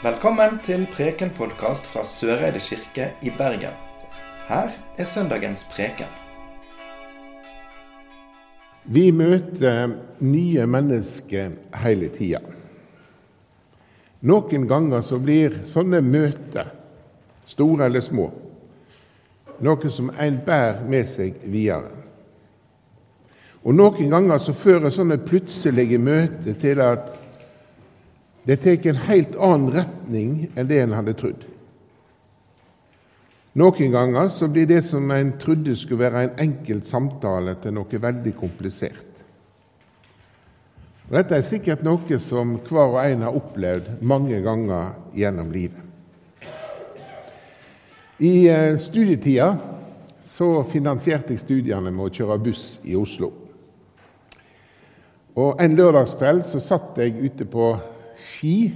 Velkommen til Preken-podkast fra Søreide kirke i Bergen. Her er søndagens preken. Vi møter nye mennesker hele tida. Noen ganger så blir sånne møter, store eller små, noe som en bærer med seg videre. Og Noen ganger så fører sånne plutselige møter til at det tar en helt annen retning enn det en hadde trodd. Noen ganger så blir det som en trodde skulle være en enkelt samtale, til noe veldig komplisert. Og Dette er sikkert noe som hver og en har opplevd mange ganger gjennom livet. I eh, studietida så finansierte jeg studiene med å kjøre buss i Oslo. Og En lørdagskveld så satt jeg ute på Ski,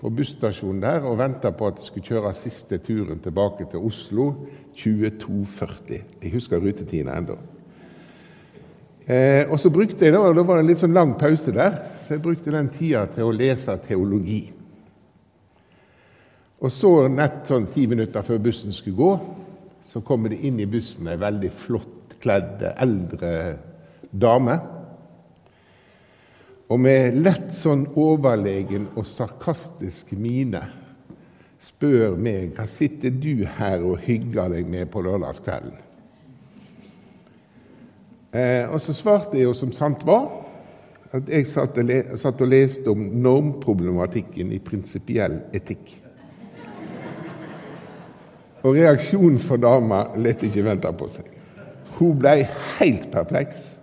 på busstasjonen der, og venta på at jeg skulle kjøre siste turen tilbake til Oslo 22.40. Jeg husker rutetidene ennå. Eh, og så brukte jeg da, og da var det en litt sånn lang pause der, så jeg brukte den tida til å lese teologi. Og så, nett sånn ti minutter før bussen skulle gå, så kommer det inn i bussen ei veldig flott kledd eldre dame og med lett sånn overlegen og sarkastisk mine spør meg hva sitter du her og hygger deg med på lørdagskvelden. Eh, og så svarte jeg jo som sant var, at jeg satt og, leste om normproblematikken i prinsipiell etikk. Og reaksjonen for dama lot ikke vente på seg. Hun ble helt perpleks.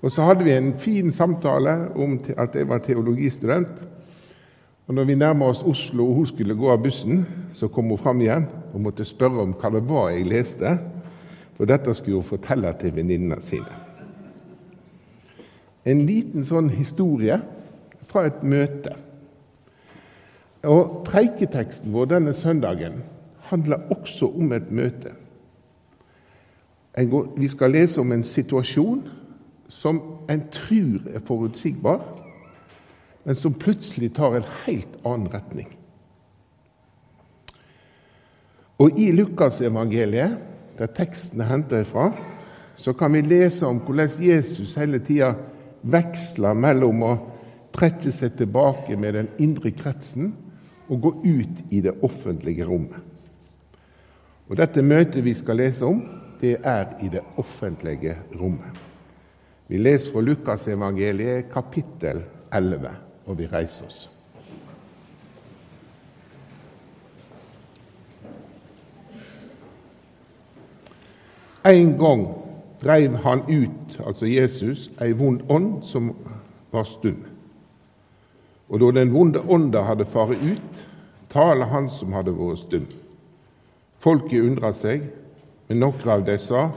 Og så hadde vi en fin samtale om at jeg var teologistudent. Og når vi nærma oss Oslo og hun skulle gå av bussen, så kom hun fram igjen og måtte spørre om hva det var jeg leste, for dette skulle hun fortelle til venninnene sine. En liten sånn historie fra et møte. Og Preiketeksten vår denne søndagen handler også om et møte. Vi skal lese om en situasjon som en tror er forutsigbar, men som plutselig tar en helt annen retning. Og I Lukasevangeliet, der teksten er hentet fra, så kan vi lese om hvordan Jesus hele tida veksler mellom å trekke seg tilbake med den indre kretsen og gå ut i det offentlige rommet. Og Dette møtet vi skal lese om, det er i det offentlige rommet. Vi leser fra Lukasevangeliet kapittel 11, og vi reiser oss. En gang dreiv han ut, altså Jesus, ei vond ånd som var stund. Og da den vonde ånda hadde faret ut, taler han som hadde vært stund. Folket undra seg, men noen av dem sa,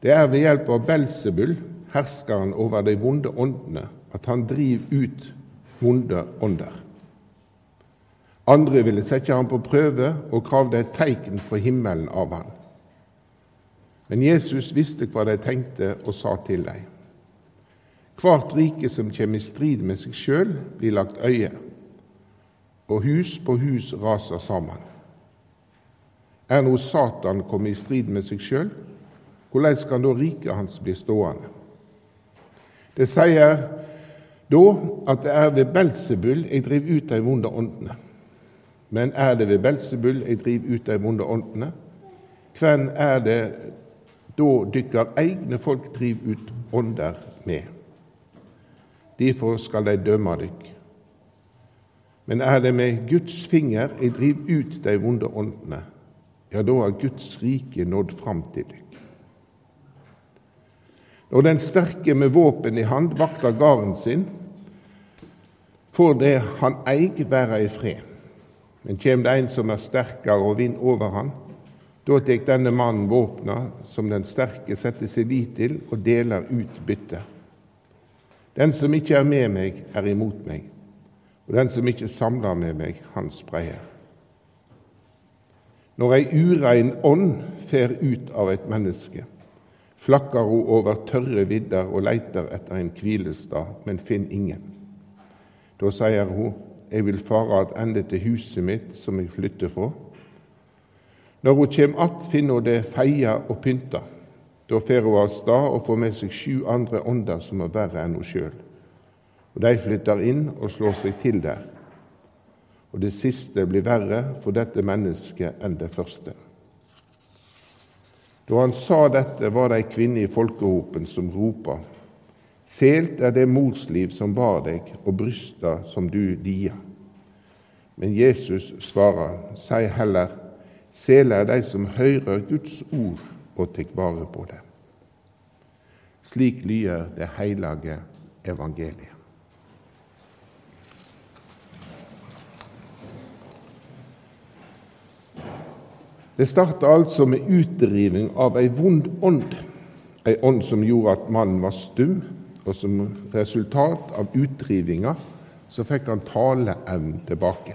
det er ved hjelp av Belsebul, herskeren over de vonde åndene, at han driver ut vonde ånder. Andre ville sette ham på prøve og kravde et tegn fra himmelen av ham. Men Jesus visste hva de tenkte, og sa til dem.: Hvert rike som kommer i strid med seg sjøl, blir lagt øye, og hus på hus raser sammen. Er nå Satan kommet i strid med seg sjøl, hvordan skal da riket hans bli stående? Det sier da at det er ved Belsebull jeg driver ut de vonde åndene. Men er det ved Belsebull jeg driver ut de vonde åndene? Hvem er det da dykker egne folk driver ut ånder med? Derfor skal de dømme dykk. Men er det med Guds finger jeg driver ut de vonde åndene, ja, da har Guds rike nådd fram til dykk. Når den sterke med våpen i hand vakter garden sin, får det han eig, være i fred. Men kjem det en som er sterkere og vinner over han, da tek denne mannen våpna som den sterke setter sin lit til, og deler ut byttet. Den som ikke er med meg, er imot meg, og den som ikke samler med meg, han spreier. Når ei urein ånd fer ut av et menneske, flakker hun over tørre vidder og leiter etter en hvilestad, men finner ingen. Da sier hun, jeg vil fare attende til huset mitt som jeg flytter fra. Når hun kjem att, finner hun det feia og pynta. Da fer hun av stad og får med seg sju andre ånder som er verre enn hun sjøl. Og de flytter inn og slår seg til der. Og det siste blir verre for dette mennesket enn det første. Da han sa dette, var det ei kvinne i folkehopen som ropa:" Selt er det morsliv som bar deg, og brysta som du dia. Men Jesus svarer, si heller:" Sele er de som hører Guds ord og tek vare på det. Slik lyder det heilage evangeliet. Det starta altså med utdriving av ei vond ånd, ei ånd som gjorde at mannen var stum, og som resultat av utdrivinga så fikk han taleevnen tilbake.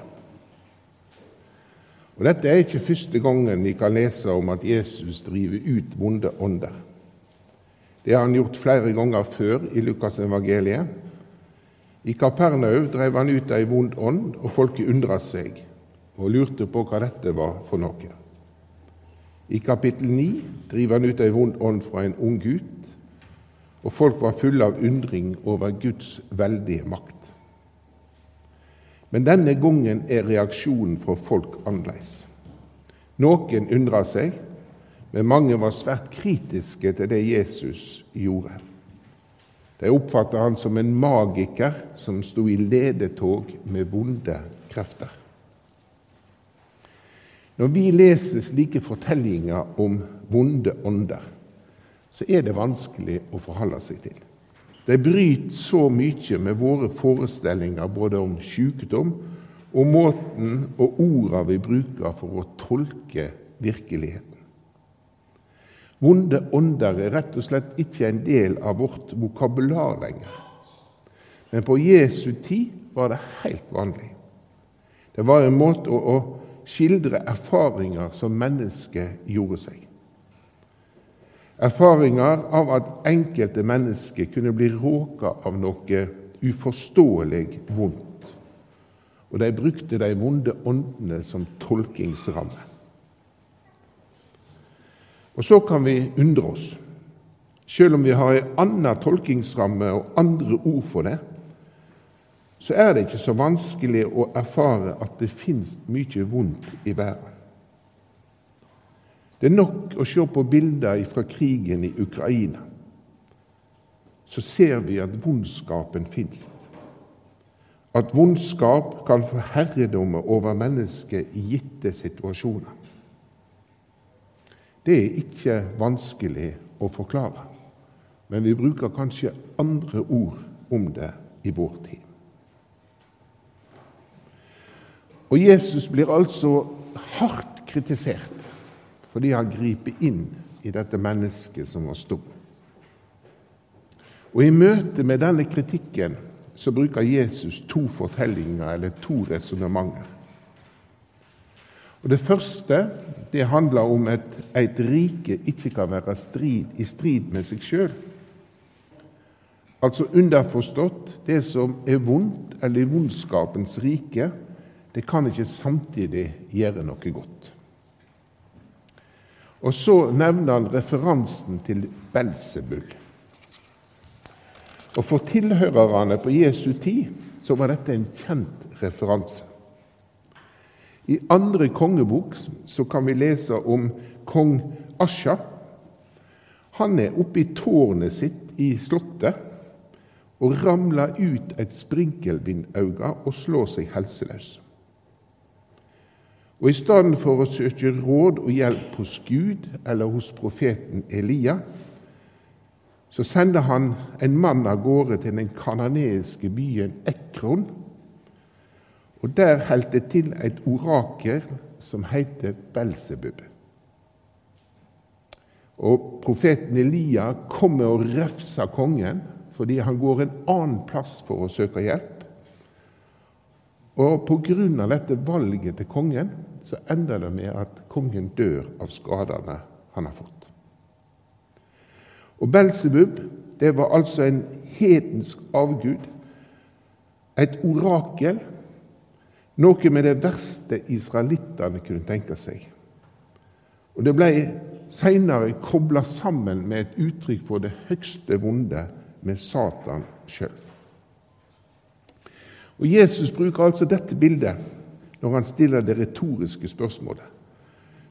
Og Dette er ikke første gangen vi kan lese om at Jesus driver ut vonde ånder. Det har han gjort flere ganger før i Lukasevangeliet. I Kapernaum drev han ut ei vond ånd, og folket undra seg og lurte på hva dette var for noe. I kapittel 9 driver han ut ei vond ånd fra en ung gutt, og folk var fulle av undring over Guds veldige makt. Men denne gangen er reaksjonen fra folk annerledes. Noen undra seg, men mange var svært kritiske til det Jesus gjorde. De oppfattet han som en magiker som sto i ledetog med vonde krefter. Når vi leser slike fortellinger om vonde ånder, så er det vanskelig å forholde seg til. De bryter så mye med våre forestillinger både om sykdom og måten og ordene vi bruker for å tolke virkeligheten. Vonde ånder er rett og slett ikke en del av vårt vokabular lenger. Men på Jesu tid var det helt vanlig. Det var en måte å, å skildre erfaringer som mennesket gjorde seg. Erfaringer av at enkelte mennesker kunne bli råka av noe uforståelig vondt. Og de brukte de vonde åndene som tolkingsramme. Og så kan vi undre oss. Selv om vi har en annen tolkingsramme og andre ord for det, så er det ikke så vanskelig å erfare at det fins mye vondt i verden. Det er nok å se på bilder fra krigen i Ukraina. Så ser vi at vondskapen fins. At vondskap kan få herredomme over mennesket i gitte situasjoner. Det er ikke vanskelig å forklare, men vi bruker kanskje andre ord om det i vår tid. Og Jesus blir altså hardt kritisert fordi han griper inn i dette mennesket som var stum. Og I møte med denne kritikken så bruker Jesus to fortellinger, eller to resonnementer. Og Det første det handler om at et rike ikke kan være strid, i strid med seg sjøl. Altså underforstått det som er vondt, eller i vondskapens rike, det kan ikke samtidig gjøre noe godt. Og så nevner han referansen til Belsebul. Og For tilhørerne på Jesu tid så var dette en kjent referanse. I andre kongebok så kan vi lese om kong Asja. Han er oppe i tårnet sitt i slottet og ramler ut et sprinkelvindauge og slår seg helseløs. Og i stedet for å søke råd og hjelp hos Gud eller hos profeten Elia, så sender han en mann av gårde til den kanadiske byen Ekron. Og Der holdt det til et orakel som heter Belsebub. Og Profeten Elia kommer og refser kongen fordi han går en annen plass for å søke hjelp. Og pga. dette valget til kongen så ender det med at kongen dør av skadene han har fått. Og Belsebub det var altså en hedensk avgud, et orakel Noe med det verste israelittene kunne tenke seg. Og det ble seinere kobla sammen med et uttrykk for det høgste vonde, med Satan sjøl. Jesus bruker altså dette bildet når han stiller det retoriske spørsmålet.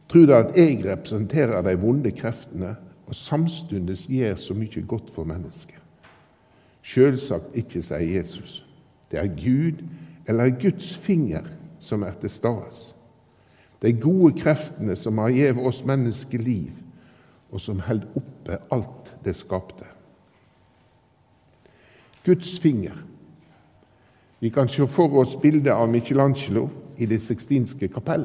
Tror du at jeg representerer de vonde kreftene og samtidig gjør så mye godt for mennesket? Sjølsagt ikke, sier Jesus. Det er Gud eller Guds finger som er til stede. De gode kreftene som har gitt oss mennesker liv, og som holder oppe alt det skapte. Guds finger. Vi kan se for oss bildet av Michelangelo i Det sixtinske kapell.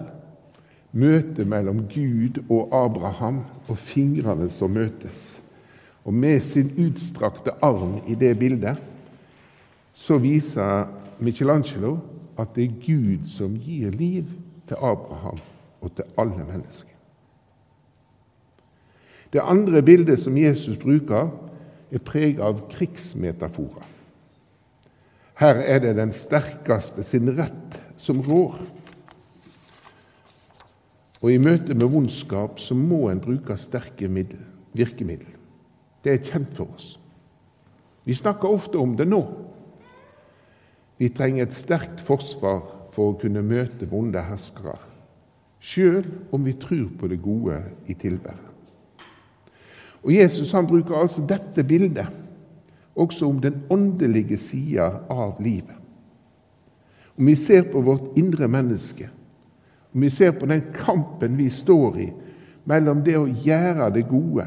Møtet mellom Gud og Abraham og fingrene som møtes. Og med sin utstrakte arm i det bildet så viser Michelangelo at det er Gud som gir liv til Abraham og til alle mennesker. Det andre bildet som Jesus bruker, er preget av krigsmetaforer. Her er det den sterkeste sin rett som rår. Og i møte med vondskap så må en bruke sterke middel, virkemiddel. Det er kjent for oss. Vi snakker ofte om det nå. Vi trenger et sterkt forsvar for å kunne møte vonde herskere, sjøl om vi tror på det gode i tilværet. Og Jesus han bruker altså dette bildet også om den åndelige sida av livet. Om vi ser på vårt indre menneske, om vi ser på den kampen vi står i mellom det å gjøre det gode,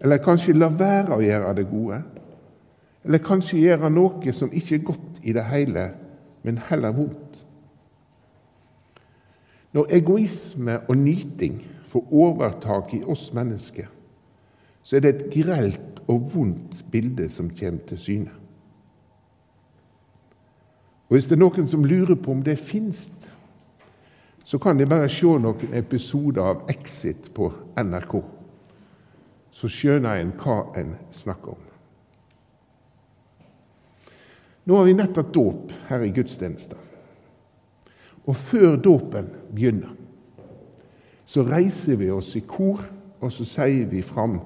eller kanskje la være å gjøre det gode, eller kanskje gjøre noe som ikke er godt i det hele, men heller vondt. Når egoisme og nyting får overtak i oss mennesker, så er det et grelt og vondt bilde som kommer til syne. Og Hvis det er noen som lurer på om det fins, så kan de bare se noen episoder av Exit på NRK. Så skjønner en hva en snakker om. Nå har vi nettopp dåp her i gudstjenesten. Og før dåpen begynner, så reiser vi oss i kor, og så sier vi fram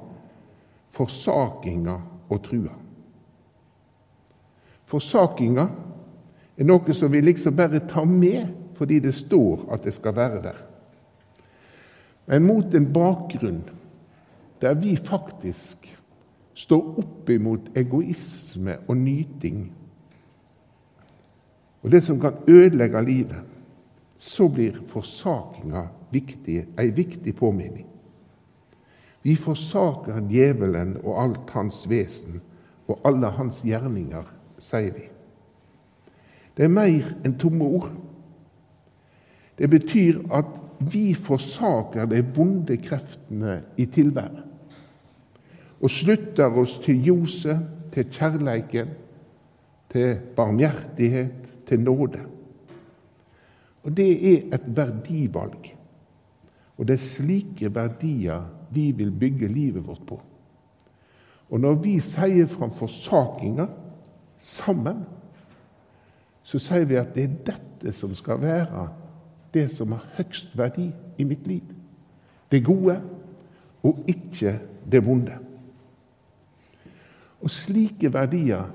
forsakinga og trua. Forsakinga er noe som vi liksom bare tar med fordi det står at det skal være der. Men mot en bakgrunn der vi faktisk står opp imot egoisme og nyting og det som kan ødelegge livet, så blir forsakinga viktig, ei viktig påminning. Vi forsaker djevelen og alt hans vesen og alle hans gjerninger, sier vi. Det er mer enn tomme ord. Det betyr at vi forsaker de vonde kreftene i tilværet og slutter oss til ljoset, til kjærleiken, til barmhjertighet, til nåde. Og Det er et verdivalg. Og det er slike verdier vi vil bygge livet vårt på. Og når vi sier fram forsakinga sammen, så sier vi at det er dette som skal være det som har høgst verdi i mitt liv. Det gode, og ikke det vonde. Og slike verdier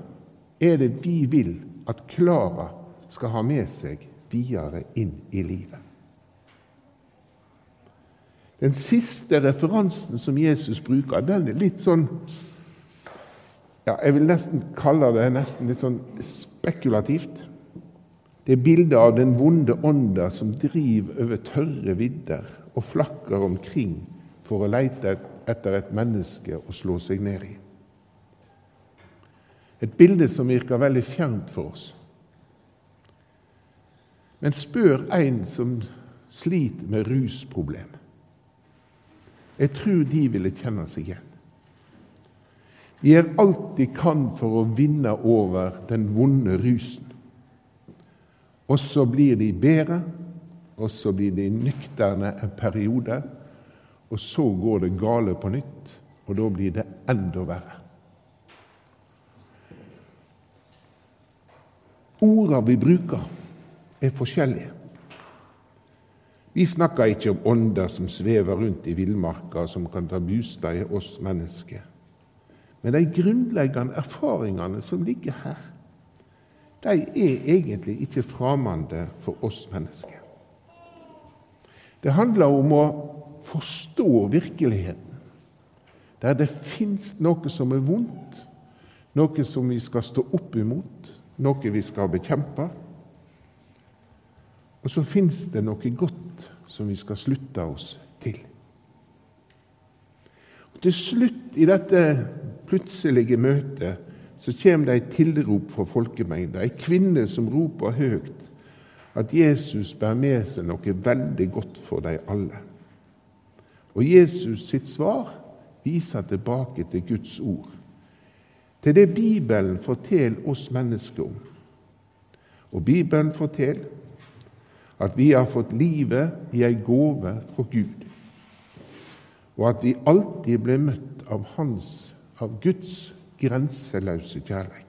er det vi vil at Klara skal ha med seg videre inn i livet. Den siste referansen som Jesus bruker, den er litt sånn ja, Jeg vil nesten kalle det nesten litt sånn spekulativt. Det er bildet av den vonde ånda som driver over tørre vidder og flakker omkring for å leite etter et menneske å slå seg ned i. Et bilde som virker veldig fjernt for oss. Men spør en som sliter med rusproblem. Jeg tror de ville kjenne seg igjen. De gjør alt de kan for å vinne over den vonde rusen. Og så blir de bedre, og så blir de nykterne en periode. Og så går det gale på nytt, og da blir det enda verre. Orda vi bruker, er forskjellige. Vi snakker ikke om ånder som svever rundt i villmarka, som kan ta bostad i oss mennesker. Men de grunnleggende erfaringene som ligger her, de er egentlig ikke framande for oss mennesker. Det handler om å forstå virkeligheten, der det fins noe som er vondt, noe som vi skal stå opp imot, noe vi skal bekjempe. Og så fins det noe godt som vi skal slutte oss til. Og Til slutt i dette plutselige møtet så kommer det et tilrop fra folkemengda, ei kvinne som roper høyt at Jesus bærer med seg noe veldig godt for dem alle. Og Jesus sitt svar viser tilbake til Guds ord, til det Bibelen forteller oss mennesker om. Og Bibelen forteller at vi har fått livet i ei gåve fra Gud, og at vi alltid blir møtt av Hans, av Guds grenseløse kjærlighet.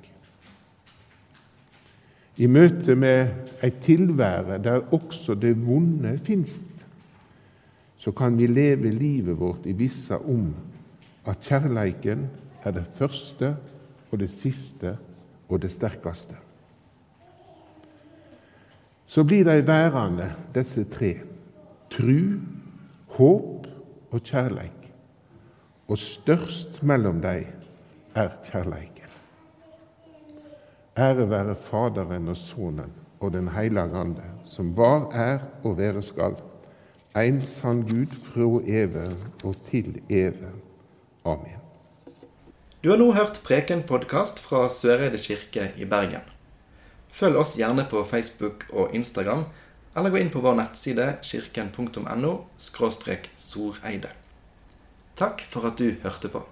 I møte med ei tilvære der også det vonde finst, så kan vi leve livet vårt i vissa om at kjærleiken er det første og det siste og det sterkeste så blir de værende, disse tre tru, håp og kjærleik. Og størst mellom dem er kjærleiken. Ære være Faderen og Sønnen og Den hellige ande, som var, er og være skal, en sann Gud fra evig og til evig. Amen. Du har nå hørt Preken-podkast fra Søreide kirke i Bergen. Følg oss gjerne på Facebook og Instagram, eller gå inn på vår nettside kirken.no soreide. Takk for at du hørte på.